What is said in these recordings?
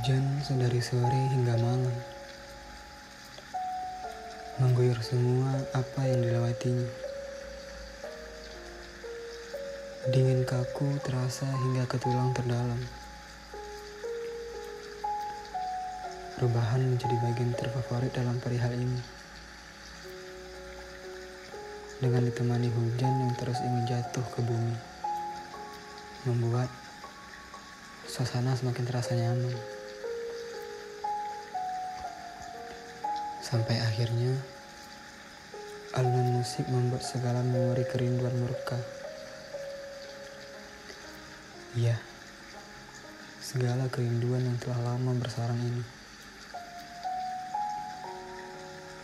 Hujan sedari sore hingga malam. Mengguyur semua apa yang dilewatinya. Dingin kaku terasa hingga ke tulang terdalam. Perubahan menjadi bagian terfavorit dalam perihal ini. Dengan ditemani hujan yang terus ingin jatuh ke bumi Membuat suasana semakin terasa nyaman. Sampai akhirnya, alunan musik membuat segala memori kerinduan murka. Iya, segala kerinduan yang telah lama bersarang ini.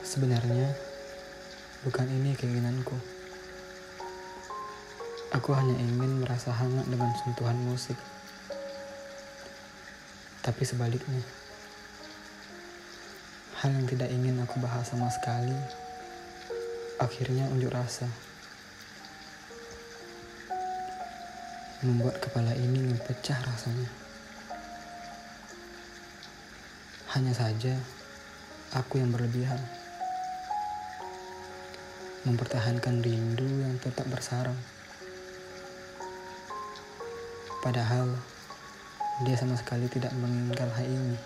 Sebenarnya, bukan ini keinginanku. Aku hanya ingin merasa hangat dengan sentuhan musik. Tapi sebaliknya, hal yang tidak ingin aku bahas sama sekali, akhirnya unjuk rasa. Membuat kepala ini pecah rasanya. Hanya saja, aku yang berlebihan. Mempertahankan rindu yang tetap bersarang. Padahal, dia sama sekali tidak menginginkan hal ini.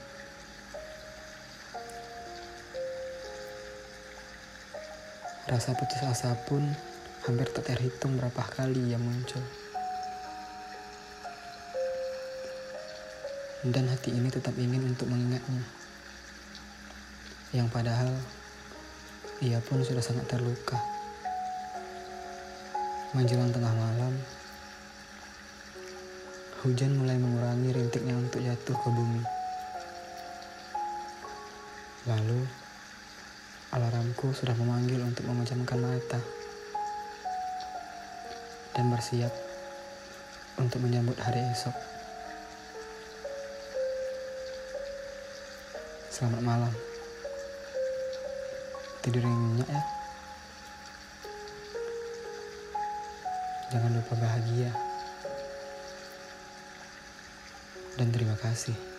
Rasa putus asa pun hampir tak terhitung berapa kali ia muncul. Dan hati ini tetap ingin untuk mengingatnya. Yang padahal ia pun sudah sangat terluka. Menjelang tengah malam, Hujan mulai mengurangi rintiknya untuk jatuh ke bumi. Lalu, alarmku sudah memanggil untuk memejamkan mata dan bersiap untuk menyambut hari esok. Selamat malam. Tidur yang nyenyak ya. Jangan lupa bahagia dan terima kasih.